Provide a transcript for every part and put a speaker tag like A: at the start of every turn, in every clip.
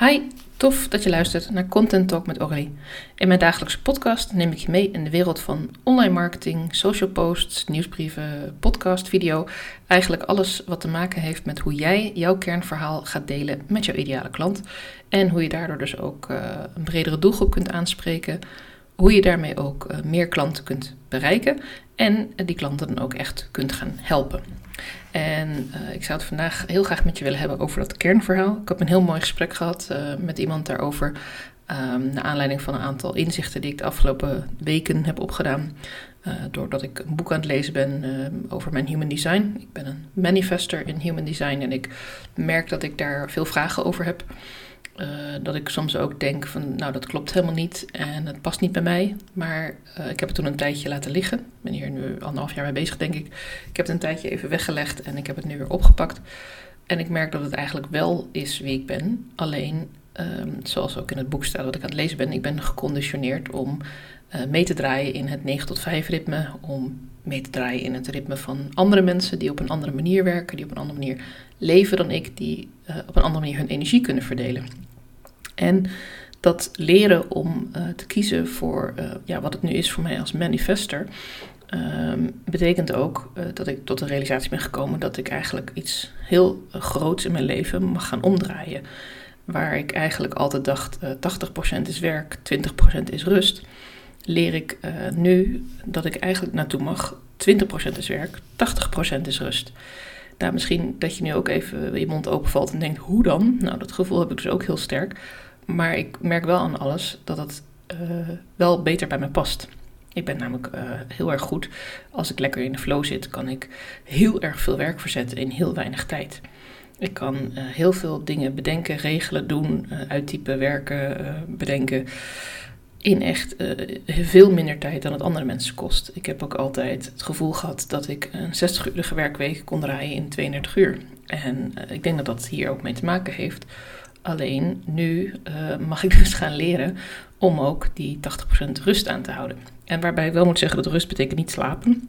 A: Hi, tof dat je luistert naar Content Talk met Aurélie. In mijn dagelijkse podcast neem ik je mee in de wereld van online marketing, social posts, nieuwsbrieven, podcast, video. Eigenlijk alles wat te maken heeft met hoe jij jouw kernverhaal gaat delen met jouw ideale klant. En hoe je daardoor dus ook uh, een bredere doelgroep kunt aanspreken. Hoe je daarmee ook uh, meer klanten kunt bereiken. En die klanten dan ook echt kunt gaan helpen. En uh, ik zou het vandaag heel graag met je willen hebben over dat kernverhaal. Ik heb een heel mooi gesprek gehad uh, met iemand daarover. Um, naar aanleiding van een aantal inzichten die ik de afgelopen weken heb opgedaan. Uh, doordat ik een boek aan het lezen ben over mijn human design. Ik ben een manifester in human design en ik merk dat ik daar veel vragen over heb. Uh, dat ik soms ook denk van, nou dat klopt helemaal niet en het past niet bij mij. Maar uh, ik heb het toen een tijdje laten liggen. Ik ben hier nu anderhalf jaar mee bezig, denk ik. Ik heb het een tijdje even weggelegd en ik heb het nu weer opgepakt. En ik merk dat het eigenlijk wel is wie ik ben. Alleen, um, zoals ook in het boek staat wat ik aan het lezen ben, ik ben geconditioneerd om uh, mee te draaien in het 9 tot 5 ritme. Om mee te draaien in het ritme van andere mensen die op een andere manier werken, die op een andere manier leven dan ik, die op een andere manier hun energie kunnen verdelen. En dat leren om uh, te kiezen voor uh, ja, wat het nu is voor mij als manifester, um, betekent ook dat ik tot de realisatie ben gekomen dat ik eigenlijk iets heel groots in mijn leven mag gaan omdraaien. Waar ik eigenlijk altijd dacht, 80% is werk, 20% is rust, leer ik nu dat ik eigenlijk naartoe mag, 20% is werk, 80% is rust. Nou, misschien dat je nu ook even je mond openvalt en denkt, hoe dan? Nou, dat gevoel heb ik dus ook heel sterk. Maar ik merk wel aan alles dat het uh, wel beter bij me past. Ik ben namelijk uh, heel erg goed. Als ik lekker in de flow zit, kan ik heel erg veel werk verzetten in heel weinig tijd. Ik kan heel veel dingen bedenken, regelen, doen, uittypen, werken, bedenken. In echt veel minder tijd dan het andere mensen kost. Ik heb ook altijd het gevoel gehad dat ik een 60-urige werkweek kon draaien in 32 uur. En ik denk dat dat hier ook mee te maken heeft Alleen nu uh, mag ik dus gaan leren om ook die 80% rust aan te houden. En waarbij ik wel moet zeggen dat rust betekent niet slapen.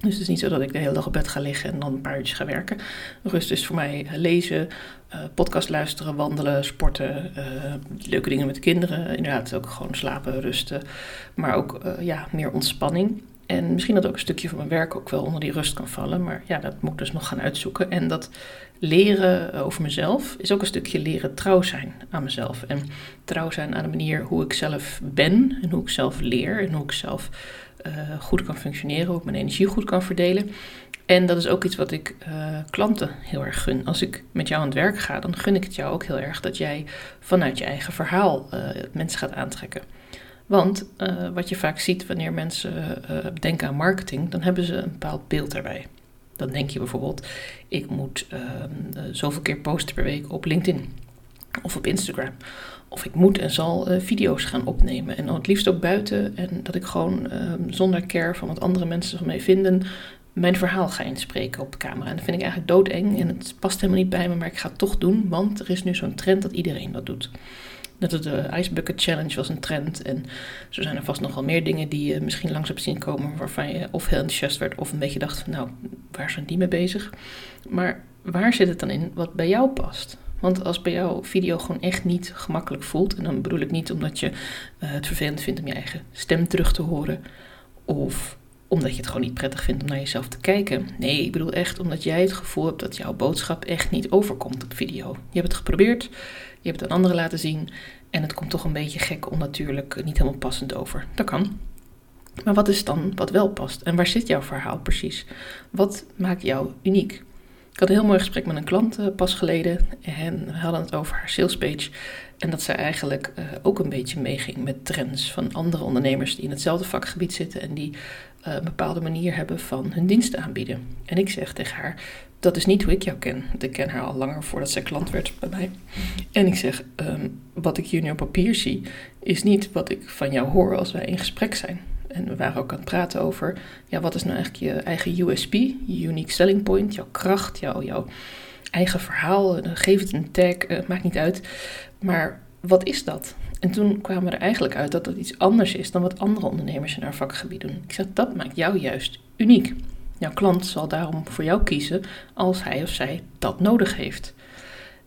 A: Dus het is niet zo dat ik de hele dag op bed ga liggen en dan een paar uurtjes ga werken. Rust is voor mij lezen, uh, podcast luisteren, wandelen, sporten, uh, leuke dingen met de kinderen. Inderdaad, ook gewoon slapen, rusten. Maar ook uh, ja, meer ontspanning. En misschien dat ook een stukje van mijn werk ook wel onder die rust kan vallen. Maar ja, dat moet ik dus nog gaan uitzoeken. En dat leren over mezelf is ook een stukje leren trouw zijn aan mezelf. En trouw zijn aan de manier hoe ik zelf ben en hoe ik zelf leer en hoe ik zelf uh, goed kan functioneren, ik mijn energie goed kan verdelen. En dat is ook iets wat ik uh, klanten heel erg gun. Als ik met jou aan het werk ga, dan gun ik het jou ook heel erg dat jij vanuit je eigen verhaal uh, mensen gaat aantrekken. Want wat je vaak ziet wanneer mensen denken aan marketing, dan hebben ze een bepaald beeld daarbij. Dan denk je bijvoorbeeld, ik moet uh, zoveel keer posten per week op LinkedIn of op Instagram. Of ik moet en zal video's gaan opnemen. En dan het liefst ook buiten. En dat ik gewoon ehm, zonder care van wat andere mensen van mij vinden, mijn verhaal ga inspreken op camera. En dat vind ik eigenlijk doodeng. En het past helemaal niet bij me, maar ik ga het toch doen. Want er is nu zo'n trend dat iedereen dat doet. Net de Ice Bucket Challenge was een trend. En zo zijn er vast nog wel meer dingen die je misschien langs hebt zien komen. Waarvan je of heel enthousiast werd of een beetje dacht van nou, waar zijn die mee bezig? Maar waar zit het dan in wat bij jou past? Want als bij jou video gewoon echt niet gemakkelijk voelt, en dan bedoel ik niet omdat je uh, het vervelend vindt om je eigen stem terug te horen, of omdat je het gewoon niet prettig vindt om naar jezelf te kijken. Nee, ik bedoel echt omdat jij het gevoel hebt dat jouw boodschap echt niet overkomt op video. Je hebt het geprobeerd, je hebt het aan anderen laten zien en het komt toch een beetje gek, onnatuurlijk, niet helemaal passend over. Dat kan. Maar wat is dan wat wel past? En waar zit jouw verhaal precies? Wat maakt jou uniek? Ik had een heel mooi gesprek met een klant uh, pas geleden en we hadden het over haar salespage. En dat zij eigenlijk uh, ook een beetje meeging met trends van andere ondernemers die in hetzelfde vakgebied zitten en die uh, een bepaalde manier hebben van hun diensten aanbieden. En ik zeg tegen haar: Dat is niet hoe ik jou ken. Want ik ken haar al langer voordat zij klant werd bij mij. En ik zeg: um, Wat ik hier nu op papier zie, is niet wat ik van jou hoor als wij in gesprek zijn. En we waren ook aan het praten over: ja, wat is nou eigenlijk je eigen USP, je unique selling point, jouw kracht, jouw, jouw eigen verhaal. Geef het een tag, uh, maakt niet uit. Maar wat is dat? En toen kwamen we er eigenlijk uit dat dat iets anders is dan wat andere ondernemers in haar vakgebied doen. Ik zeg, dat maakt jou juist uniek. Jouw klant zal daarom voor jou kiezen als hij of zij dat nodig heeft.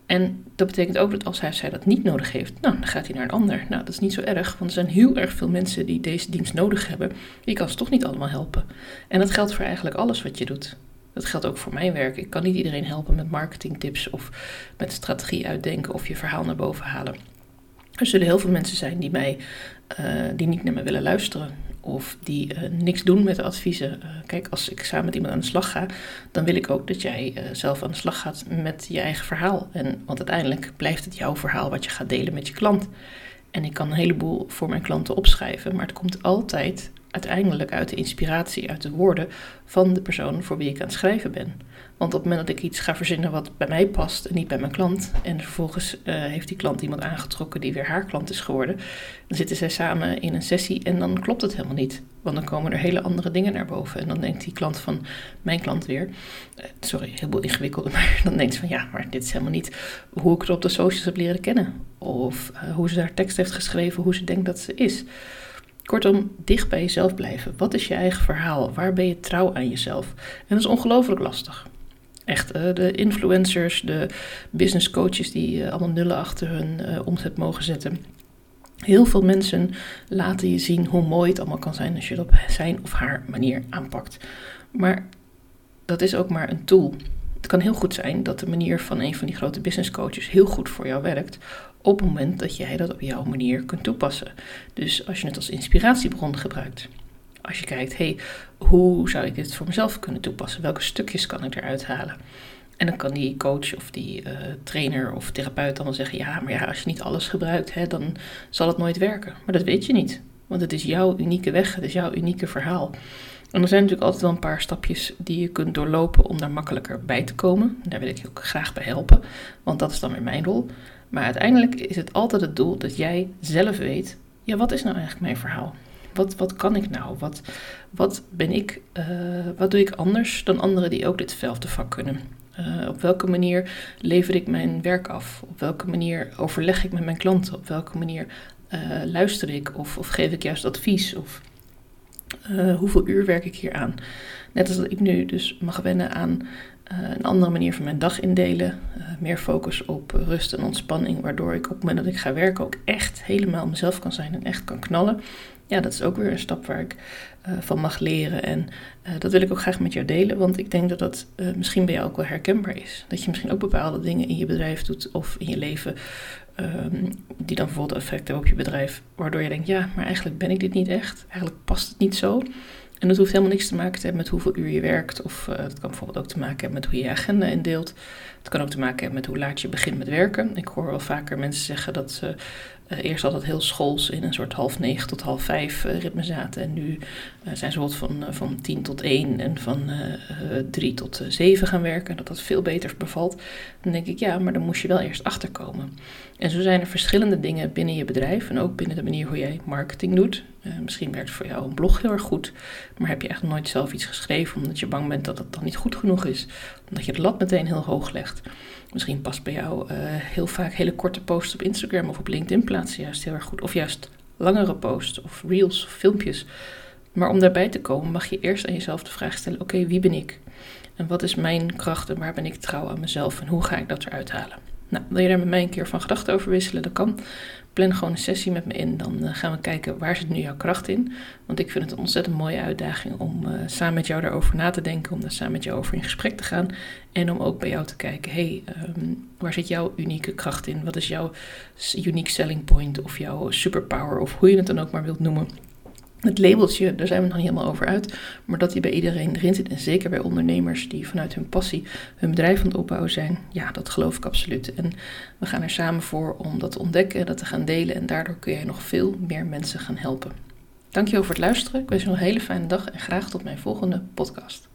A: En dat betekent ook dat als hij zij dat niet nodig heeft, nou, dan gaat hij naar een ander. Nou, dat is niet zo erg, want er zijn heel erg veel mensen die deze dienst nodig hebben. Je kan ze toch niet allemaal helpen. En dat geldt voor eigenlijk alles wat je doet. Dat geldt ook voor mijn werk. Ik kan niet iedereen helpen met marketingtips of met strategie uitdenken of je verhaal naar boven halen. Er zullen heel veel mensen zijn die, mij, uh, die niet naar me willen luisteren of die uh, niks doen met de adviezen. Uh, kijk, als ik samen met iemand aan de slag ga, dan wil ik ook dat jij zelf aan de slag gaat met je eigen verhaal. En, want uiteindelijk blijft het jouw verhaal wat je gaat delen met je klant. En ik kan een heleboel voor mijn klanten opschrijven, maar het komt altijd uiteindelijk uit de inspiratie, uit de woorden van de persoon voor wie ik aan het schrijven ben. Want op het moment dat ik iets ga verzinnen wat bij mij past en niet bij mijn klant, en vervolgens uh, heeft die klant iemand aangetrokken die weer haar klant is geworden, dan zitten zij samen in een sessie en dan klopt het helemaal niet. Want dan komen er hele andere dingen naar boven. En dan denkt die klant van mijn klant weer, uh, sorry, heel ingewikkeld, maar dan denkt ze van ja, maar dit is helemaal niet hoe ik het op de socials heb leren kennen. Of uh, hoe ze haar tekst heeft geschreven, hoe ze denkt dat ze is. Kortom, dicht bij jezelf blijven. Wat is je eigen verhaal? Waar ben je trouw aan jezelf? En dat is ongelooflijk lastig. Echt, uh, de influencers, de business coaches die uh, allemaal nullen achter hun uh, omzet mogen zetten. Heel veel mensen laten je zien hoe mooi het allemaal kan zijn als je het op zijn of haar manier aanpakt. Maar dat is ook maar een tool. Het kan heel goed zijn dat de manier van een van die grote business coaches heel goed voor jou werkt, op het moment dat jij dat op jouw manier kunt toepassen. Dus als je het als inspiratiebron gebruikt. Als je kijkt, hé, hey, hoe zou ik dit voor mezelf kunnen toepassen? Welke stukjes kan ik eruit halen? En dan kan die coach of die uh, trainer of therapeut dan wel zeggen: ja, maar ja, als je niet alles gebruikt, hè, dan zal het nooit werken. Maar dat weet je niet, want het is jouw unieke weg, het is jouw unieke verhaal. En er zijn natuurlijk altijd wel een paar stapjes die je kunt doorlopen om daar makkelijker bij te komen. Daar wil ik je ook graag bij helpen, want dat is dan weer mijn rol. Maar uiteindelijk is het altijd het doel dat jij zelf weet: ja, wat is nou eigenlijk mijn verhaal? Wat, wat kan ik nou? Wat, wat ben ik? Uh, wat doe ik anders dan anderen die ook ditzelfde vak kunnen? Uh, op welke manier lever ik mijn werk af? Op welke manier overleg ik met mijn klanten? Op welke manier uh, luister ik? Of, of, geef ik juist advies? Of hoeveel uur werk ik hier aan? Net als dat ik nu dus mag wennen aan een andere manier van mijn dag indelen. meer focus op rust en ontspanning. Waardoor ik op het moment dat ik ga werken ook echt helemaal mezelf kan zijn en echt kan knallen ja, dat is ook weer een stap waar ik van mag leren. En dat wil ik ook graag met jou delen, want ik denk dat dat misschien bij jou ook wel herkenbaar is. Dat je misschien ook bepaalde dingen in je bedrijf doet of in je leven, um, die dan bijvoorbeeld effect hebben op je bedrijf, waardoor je denkt, ja, maar eigenlijk ben ik dit niet echt. Eigenlijk past het niet zo. En dat hoeft helemaal niks te maken te hebben met hoeveel uur je werkt. Of uh, dat kan bijvoorbeeld ook te maken hebben met hoe je je agenda indeelt. Het kan ook te maken hebben met hoe laat je begint met werken. Ik hoor wel vaker mensen zeggen dat ze uh, eerst altijd heel schools in een soort half negen tot half vijf uh, ritme zaten. En nu uh, zijn ze bijvoorbeeld van, van tien tot één en van drie tot zeven gaan werken. Dat dat veel beter bevalt. Dan denk ik, ja, maar dan moest je wel eerst achterkomen. En zo zijn er verschillende dingen binnen je bedrijf en ook binnen de manier hoe jij marketing doet. misschien werkt voor jou een blog heel erg goed, maar heb je echt nooit zelf iets geschreven omdat je bang bent dat het dan niet goed genoeg is. Omdat je de lat meteen heel hoog legt. Misschien past bij jou uh, heel vaak hele korte posts op Instagram of op LinkedIn plaatsen juist heel erg goed. Of juist langere posts of reels of filmpjes. Maar om daarbij te komen mag je eerst aan jezelf de vraag stellen: oké, wie ben ik? En wat is mijn kracht en waar ben ik trouw aan mezelf en hoe ga ik dat eruit halen? Nou, wil je daar met mij een keer van gedachten over wisselen? Dat kan. Plan gewoon een sessie met me in. Dan uh, gaan we kijken waar zit nu jouw kracht in. Want ik vind het een ontzettend mooie uitdaging om uh, samen met jou daarover na te denken. Om daar samen met jou over in gesprek te gaan. En om ook bij jou te kijken, hey, um, waar zit jouw unieke kracht in? Wat is jouw unique selling point of jouw superpower of hoe je het dan ook maar wilt noemen? Het labeltje, daar zijn we nog niet helemaal over uit, maar dat die bij iedereen erin zit. En zeker bij ondernemers die vanuit hun passie hun bedrijf aan het opbouwen zijn. Ja, dat geloof ik absoluut. En we gaan er samen voor om dat te ontdekken, dat te gaan delen. En daardoor kun jij nog veel meer mensen gaan helpen. Dankjewel voor het luisteren. Ik wens je nog een hele fijne dag en graag tot mijn volgende podcast.